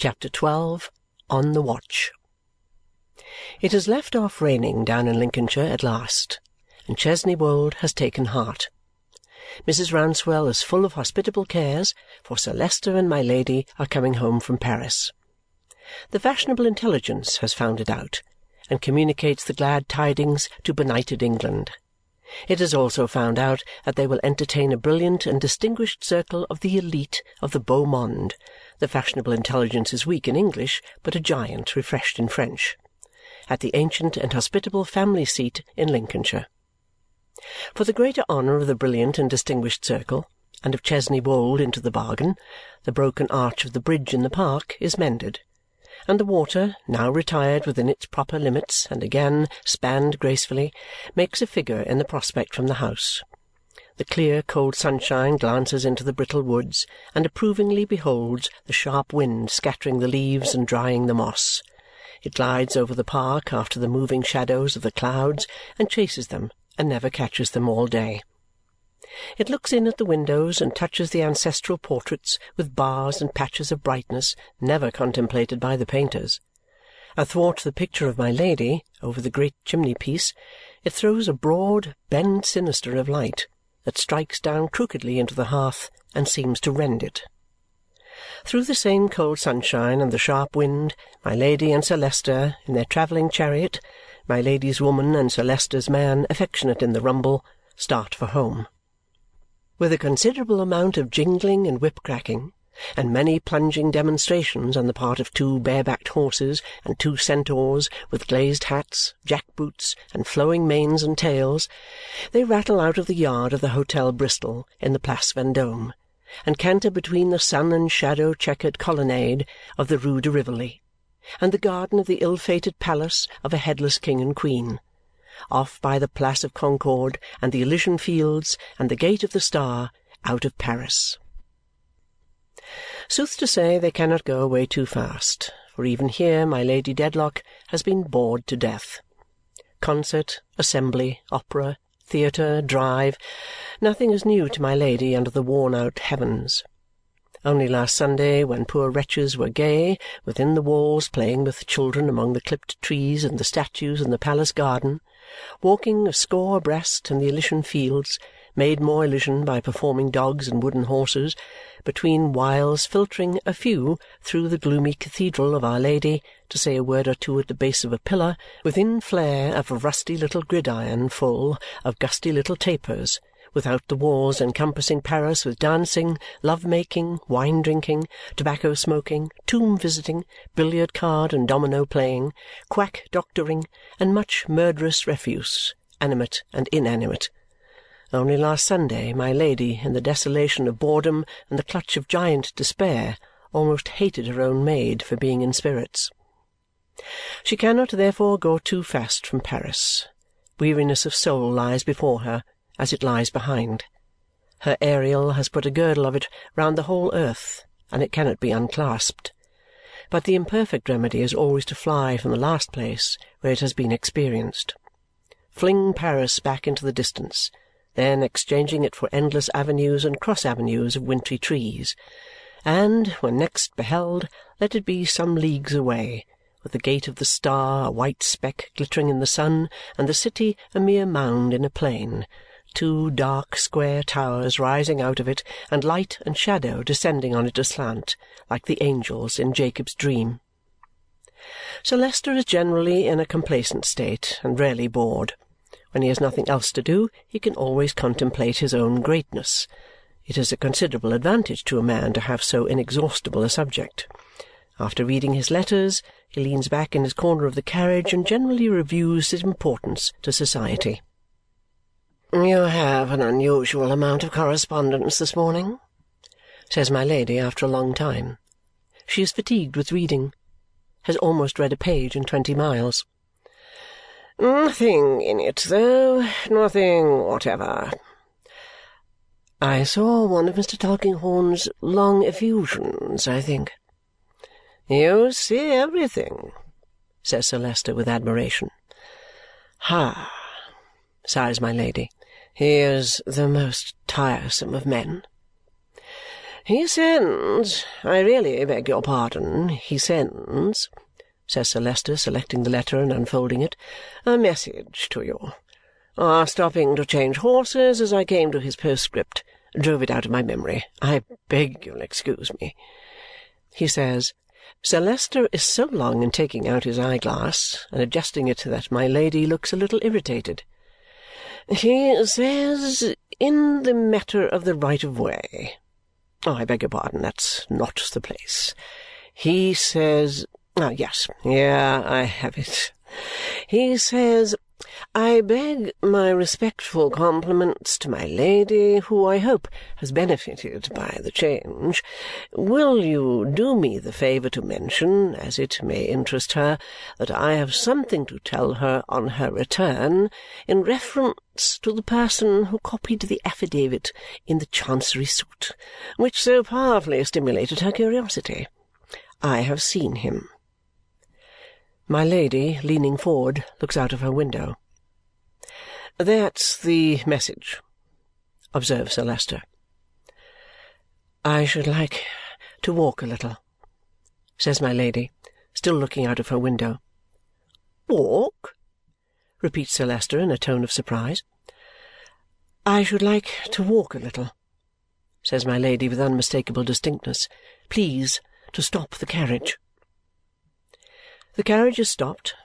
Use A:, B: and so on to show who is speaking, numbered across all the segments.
A: Chapter 12 On the Watch It has left off raining down in Lincolnshire at last, and Chesney Wold has taken heart. Mrs. Rouncewell is full of hospitable cares, for Sir Leicester and my Lady are coming home from Paris. The fashionable intelligence has found it out and communicates the glad tidings to benighted England. It has also found out that they will entertain a brilliant and distinguished circle of the elite of the beau monde. The fashionable intelligence is weak in English, but a giant refreshed in French. At the ancient and hospitable family seat in Lincolnshire. For the greater honour of the brilliant and distinguished circle, and of Chesney Wold into the bargain, the broken arch of the bridge in the park is mended and the water, now retired within its proper limits and again spanned gracefully, makes a figure in the prospect from the house. The clear cold sunshine glances into the brittle woods and approvingly beholds the sharp wind scattering the leaves and drying the moss. It glides over the park after the moving shadows of the clouds and chases them and never catches them all day. It looks in at the windows and touches the ancestral portraits with bars and patches of brightness never contemplated by the painters. Athwart the picture of my Lady, over the great chimney-piece, it throws a broad bend sinister of light that strikes down crookedly into the hearth and seems to rend it. Through the same cold sunshine and the sharp wind, my Lady and Sir Leicester, in their travelling chariot, my Lady's woman and Sir Leicester's man affectionate in the rumble, start for home with a considerable amount of jingling and whip-cracking, and many plunging demonstrations on the part of two bare-backed horses and two centaurs with glazed hats, jack-boots, and flowing manes and tails, they rattle out of the yard of the Hotel Bristol in the Place Vendôme and canter between the sun and shadow checkered colonnade of the Rue de Rivoli and the garden of the ill-fated palace of a headless king and queen off by the Place of Concord and the Elysian Fields and the Gate of the Star, out of Paris. Sooth to say, they cannot go away too fast, for even here my Lady Dedlock has been bored to death. Concert, assembly, opera, theatre, drive nothing is new to my Lady under the worn-out heavens. Only last Sunday, when poor wretches were gay within the walls playing with children among the clipped trees and the statues in the palace garden, walking a score abreast in the Elysian Fields, made more Elysian by performing dogs and wooden horses, between whiles filtering a few through the gloomy cathedral of Our Lady to say a word or two at the base of a pillar, within flare of a rusty little gridiron full of gusty little tapers without the walls encompassing Paris with dancing, love-making, wine-drinking, tobacco-smoking, tomb-visiting, billiard-card and domino-playing, quack-doctoring, and much murderous refuse, animate and inanimate. Only last Sunday my Lady, in the desolation of boredom and the clutch of giant despair, almost hated her own maid for being in spirits. She cannot, therefore, go too fast from Paris. Weariness of soul lies before her as it lies behind. Her Ariel has put a girdle of it round the whole earth, and it cannot be unclasped. But the imperfect remedy is always to fly from the last place where it has been experienced. Fling Paris back into the distance, then exchanging it for endless avenues and cross-avenues of wintry trees. And, when next beheld, let it be some leagues away, with the gate of the star a white speck glittering in the sun, and the city a mere mound in a plain, two dark square towers rising out of it, and light and shadow descending on it aslant, like the angels in Jacob's dream. Sir Leicester is generally in a complacent state and rarely bored. When he has nothing else to do, he can always contemplate his own greatness. It is a considerable advantage to a man to have so inexhaustible a subject. After reading his letters, he leans back in his corner of the carriage and generally reviews his importance to society. "You have an unusual amount of correspondence this morning," says my Lady after a long time. She is fatigued with reading. Has almost read a page in twenty miles. "Nothing in it, though. Nothing whatever." "I saw one of Mr. Tulkinghorn's long effusions, I think." "You see everything," says Sir Leicester with admiration. "Ha!" sighs my Lady. He is the most tiresome of men. "He sends I really beg your pardon he sends," says Sir Leicester, selecting the letter and unfolding it, "a message to you. Our stopping to change horses as I came to his postscript drove it out of my memory. I beg you'll excuse me," he says. Sir Leicester is so long in taking out his eye glass and adjusting it that my Lady looks a little irritated. "He says in the matter of the right of way. I beg your pardon, that's not the place. He says ah, yes, here I have it. He says, 'I beg my respectful compliments to my Lady, who I hope has benefited by the change. Will you do me the favour to mention, as it may interest her, that I have something to tell her on her return in reference to the person who copied the affidavit in the Chancery suit, which so powerfully stimulated her curiosity? I have seen him.' My Lady, leaning forward, looks out of her window. "That's the message," observes Sir Leicester. "I should like to walk a little," says my Lady, still looking out of her window. "Walk?" repeats Sir Leicester in a tone of surprise. "I should like to walk a little," says my Lady with unmistakable distinctness. "Please to stop the carriage." The carriage is stopped.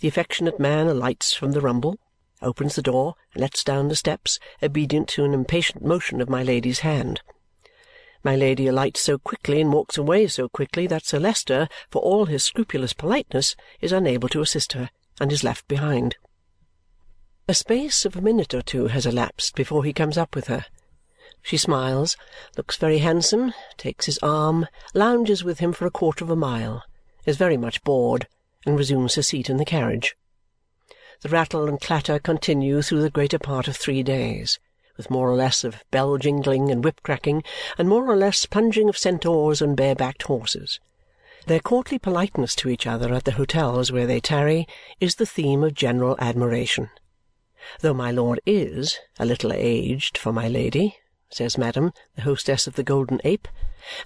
A: The affectionate man alights from the rumble, opens the door, and lets down the steps, obedient to an impatient motion of my Lady's hand. My Lady alights so quickly and walks away so quickly that Sir Leicester, for all his scrupulous politeness, is unable to assist her and is left behind. A space of a minute or two has elapsed before he comes up with her. She smiles, looks very handsome, takes his arm, lounges with him for a quarter of a mile is very much bored, and resumes her seat in the carriage. The rattle and clatter continue through the greater part of three days, with more or less of bell jingling and whip cracking, and more or less plunging of centaurs and bare-backed horses. Their courtly politeness to each other at the hotels where they tarry is the theme of general admiration. Though my lord is a little aged for my lady, says Madam, the hostess of the Golden Ape,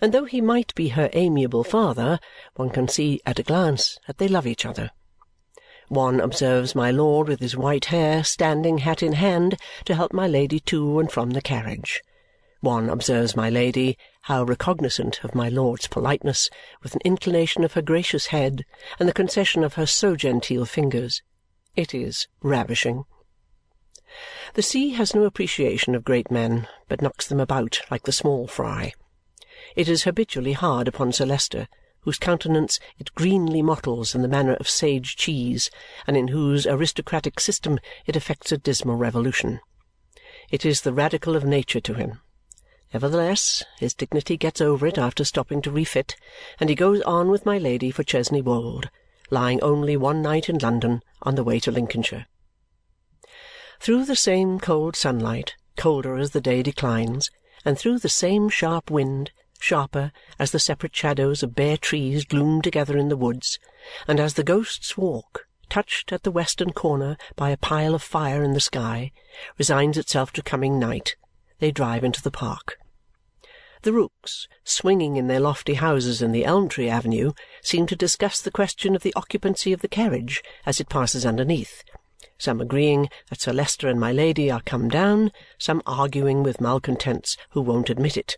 A: and though he might be her amiable father, one can see at a glance that they love each other. One observes my lord with his white hair standing hat in hand to help my Lady to and from the carriage. One observes my Lady, how recognizant of my lord's politeness, with an inclination of her gracious head and the concession of her so genteel fingers. It is ravishing. The sea has no appreciation of great men, but knocks them about like the small fry. It is habitually hard upon Sir Leicester, whose countenance it greenly mottles in the manner of sage cheese and in whose aristocratic system it effects a dismal revolution. It is the radical of nature to him. Nevertheless, his dignity gets over it after stopping to refit, and he goes on with my Lady for Chesney Wold, lying only one night in London on the way to Lincolnshire. Through the same cold sunlight, colder as the day declines, and through the same sharp wind, sharper as the separate shadows of bare trees gloom together in the woods, and as the Ghost's Walk, touched at the western corner by a pile of fire in the sky, resigns itself to coming night, they drive into the park. The rooks, swinging in their lofty houses in the elm tree avenue, seem to discuss the question of the occupancy of the carriage as it passes underneath, some agreeing that Sir Leicester and my Lady are come down, some arguing with malcontents who won't admit it,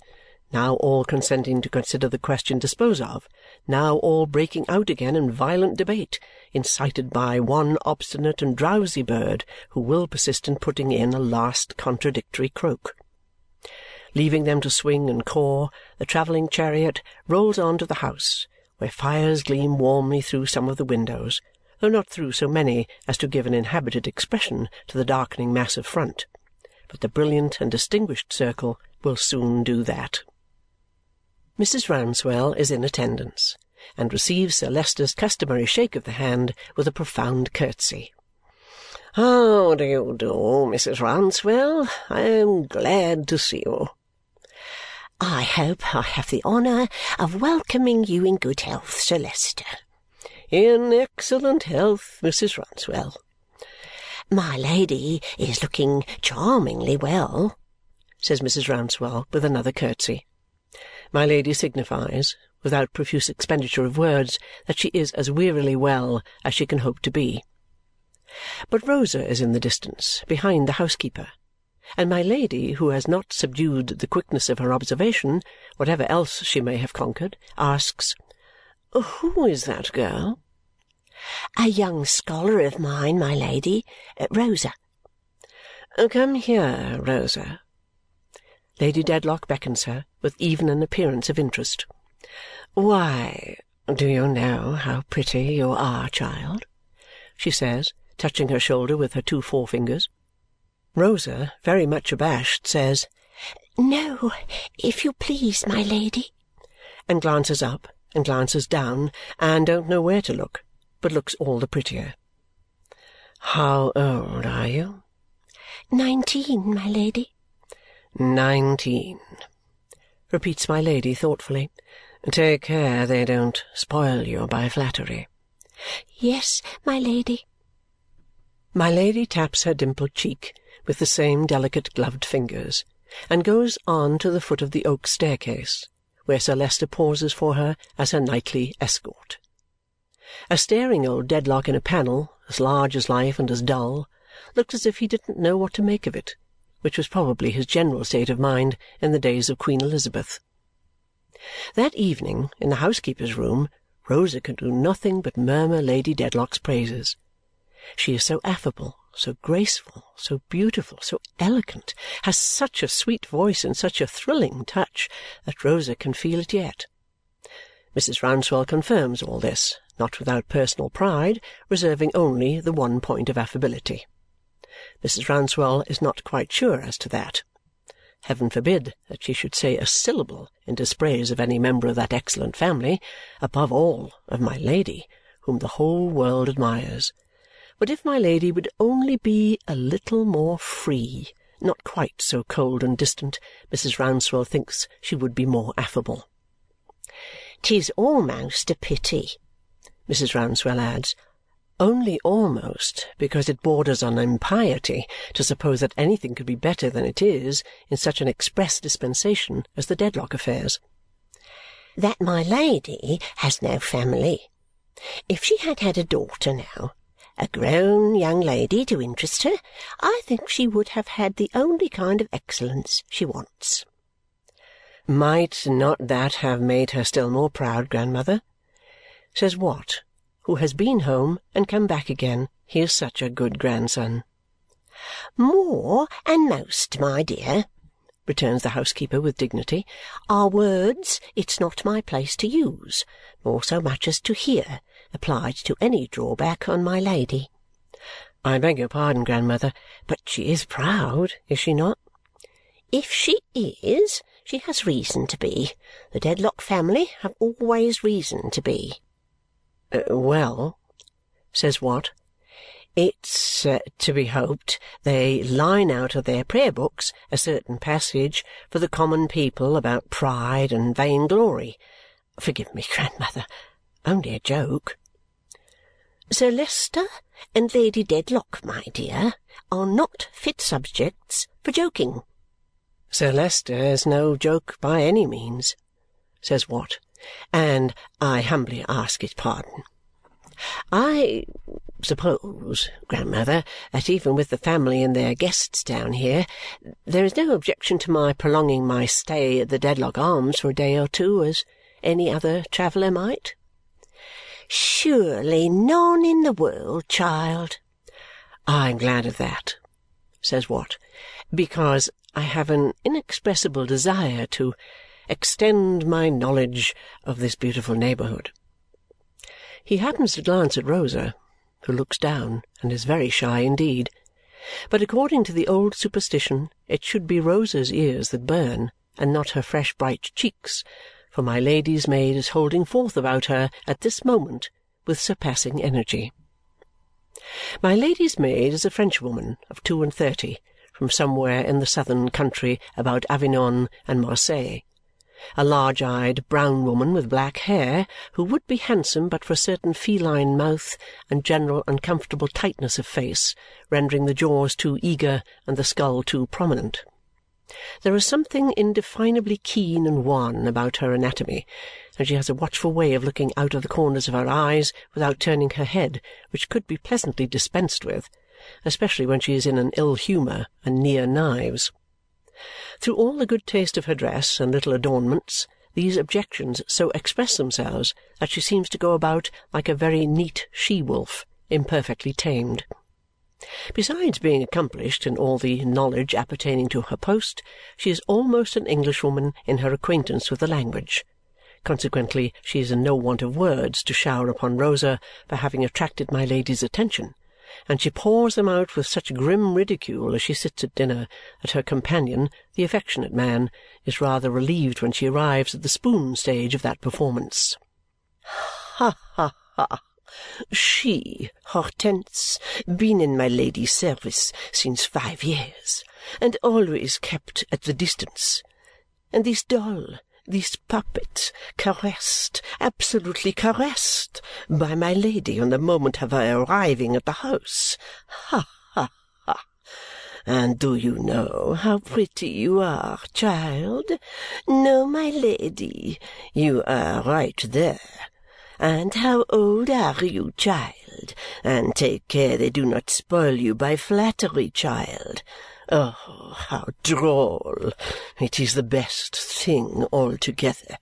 A: now all consenting to consider the question disposed of, now all breaking out again in violent debate, incited by one obstinate and drowsy bird who will persist in putting in a last contradictory croak. Leaving them to swing and caw, the travelling chariot rolls on to the house, where fires gleam warmly through some of the windows, though not through so many as to give an inhabited expression to the darkening mass of front. But the brilliant and distinguished circle will soon do that. Mrs. Rouncewell is in attendance and receives Sir Leicester's customary shake of the hand with a profound curtsy. How do you do, Mrs. Rouncewell? I am glad to see you.
B: I hope I have the honour of welcoming you in good health, Sir Leicester.
A: In excellent health, Mrs. Rouncewell.
B: My Lady is looking charmingly well,
A: says Mrs. Rouncewell with another curtsy. My Lady signifies, without profuse expenditure of words, that she is as wearily well as she can hope to be. But Rosa is in the distance, behind the housekeeper, and my Lady, who has not subdued the quickness of her observation, whatever else she may have conquered, asks, "Who is that girl?"
B: A young scholar of mine, my Lady. Rosa.
A: "Come here, Rosa." Lady Dedlock beckons her with even an appearance of interest. "Why, do you know how pretty you are, child?" she says, touching her shoulder with her two forefingers. Rosa, very much abashed, says,
B: "No, if you please, my Lady,"
A: and glances up and glances down and don't know where to look, but looks all the prettier. "How old are you?"
B: "Nineteen, my Lady."
A: "Nineteen," repeats my Lady thoughtfully. Take care they don't spoil you by flattery.
B: Yes, my Lady.
A: My Lady taps her dimpled cheek with the same delicate gloved fingers and goes on to the foot of the oak staircase, where Sir Leicester pauses for her as her nightly escort. A staring old Dedlock in a panel, as large as life and as dull, looked as if he didn't know what to make of it, which was probably his general state of mind in the days of Queen Elizabeth. That evening, in the housekeeper's room, Rosa could do nothing but murmur Lady Dedlock's praises. She is so affable, so graceful, so beautiful, so elegant, has such a sweet voice and such a thrilling touch that Rosa can feel it yet. Mrs. Rouncewell confirms all this, not without personal pride, reserving only the one point of affability. Mrs. Rouncewell is not quite sure as to that. Heaven forbid that she should say a syllable in dispraise of any member of that excellent family, above all of my Lady, whom the whole world admires. But if my Lady would only be a little more free, not quite so cold and distant, Mrs. Rouncewell thinks she would be more affable.
B: "'Tis almost a pity,"
A: Mrs. Rouncewell adds, only almost because it borders on impiety to suppose that anything could be better than it is in such an express dispensation as the Dedlock affairs.
B: That my Lady has no family. If she had had a daughter now, a grown young lady to interest her, I think she would have had the only kind of excellence she wants.
A: Might not that have made her still more proud, grandmother? Says Watt, who has been home and come back again, he is such a good grandson.
B: More and most, my dear, returns the housekeeper with dignity, are words it's not my place to use, nor so much as to hear, applied to any drawback on my Lady.
A: I beg your pardon, grandmother, but she is proud, is she not?
B: If she is, she has reason to be. The Dedlock family have always reason to be.
A: Uh, well, says Watt, it's uh, to be hoped they line out of their prayer books a certain passage for the common people about pride and vainglory. Forgive me, grandmother, only a joke.
B: Sir Leicester and Lady Dedlock, my dear, are not fit subjects for joking.
A: Sir Leicester is no joke by any means, says Watt and I humbly ask his pardon. I suppose, grandmother, that even with the family and their guests down here, there is no objection to my prolonging my stay at the Dedlock Arms for a day or two, as any other traveller might?
B: Surely none in the world, child.
A: I'm glad of that, says Watt, because I have an inexpressible desire to extend my knowledge of this beautiful neighbourhood. He happens to glance at Rosa, who looks down and is very shy indeed. But according to the old superstition, it should be Rosa's ears that burn, and not her fresh bright cheeks, for my Lady's maid is holding forth about her at this moment with surpassing energy. My Lady's maid is a Frenchwoman of two and thirty, from somewhere in the southern country about Avignon and Marseille a large-eyed brown woman with black hair who would be handsome but for a certain feline mouth and general uncomfortable tightness of face, rendering the jaws too eager and the skull too prominent. There is something indefinably keen and wan about her anatomy, and she has a watchful way of looking out of the corners of her eyes without turning her head, which could be pleasantly dispensed with, especially when she is in an ill humour and near knives. Through all the good taste of her dress and little adornments, these objections so express themselves that she seems to go about like a very neat she wolf, imperfectly tamed. Besides being accomplished in all the knowledge appertaining to her post, she is almost an Englishwoman in her acquaintance with the language. Consequently, she is in no want of words to shower upon Rosa for having attracted my Lady's attention, and she pours them out with such grim ridicule as she sits at dinner that her companion, the affectionate man, is rather relieved when she arrives at the spoon stage of that performance. Ha, ha, ha! She, Hortense, been in my Lady's service since five years, and always kept at the distance. And this doll, this puppet, caressed, absolutely caressed, by my Lady on the moment of her arriving at the house. Ha, ha, ha! And do you know how pretty you are, child? No, my Lady, you are right there. And how old are you, child? And take care they do not spoil you by flattery, child. Oh, how droll! It is the best thing altogether.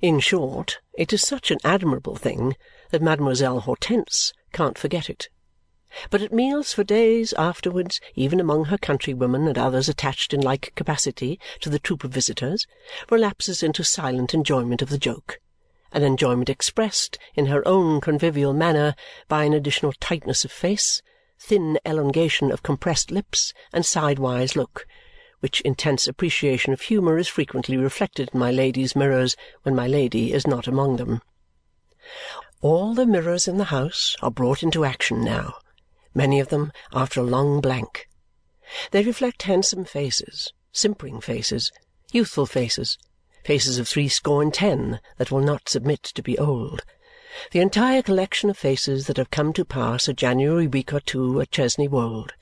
A: In short, it is such an admirable thing that Mademoiselle Hortense can't forget it. But at meals for days afterwards, even among her countrywomen and others attached in like capacity to the troop of visitors, relapses into silent enjoyment of the joke an enjoyment expressed in her own convivial manner by an additional tightness of face, thin elongation of compressed lips, and sidewise look, which intense appreciation of humour is frequently reflected in my Lady's mirrors when my Lady is not among them. All the mirrors in the house are brought into action now, many of them after a long blank. They reflect handsome faces, simpering faces, youthful faces, faces of threescore and ten that will not submit to be old, the entire collection of faces that have come to pass a January week or two at Chesney Wold,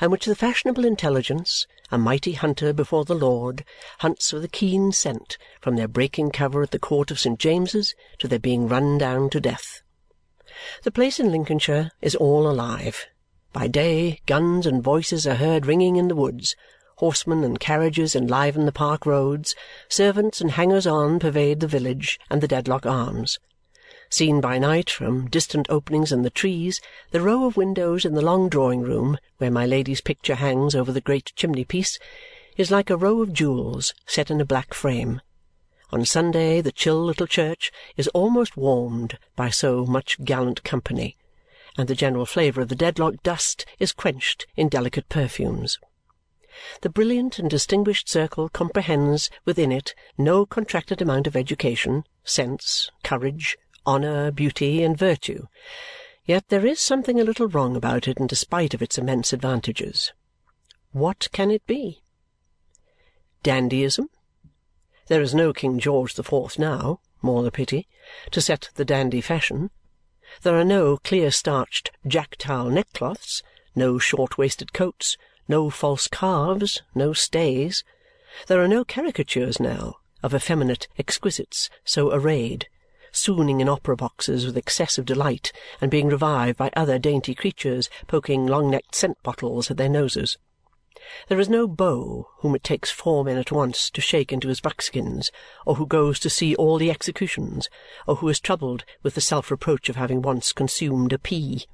A: and which the fashionable intelligence, a mighty hunter before the Lord, hunts with a keen scent from their breaking cover at the court of St. James's to their being run down to death. The place in Lincolnshire is all alive. By day, guns and voices are heard ringing in the woods, horsemen and carriages enliven the park roads, servants and hangers-on pervade the village and the Dedlock Arms. Seen by night from distant openings in the trees, the row of windows in the long drawing-room, where my Lady's picture hangs over the great chimney-piece, is like a row of jewels set in a black frame. On Sunday the chill little church is almost warmed by so much gallant company, and the general flavour of the Dedlock dust is quenched in delicate perfumes. The brilliant and distinguished circle comprehends within it no contracted amount of education, sense, courage, honour, beauty, and virtue. Yet there is something a little wrong about it in despite of its immense advantages. What can it be? Dandyism? There is no King George the Fourth now, more the pity, to set the dandy fashion. There are no clear-starched jack-towel neckcloths, no short-waisted coats, no false calves, no stays. There are no caricatures now of effeminate exquisites so arrayed, swooning in opera boxes with excessive delight and being revived by other dainty creatures poking long-necked scent bottles at their noses. There is no beau whom it takes four men at once to shake into his buckskins, or who goes to see all the executions, or who is troubled with the self-reproach of having once consumed a pea.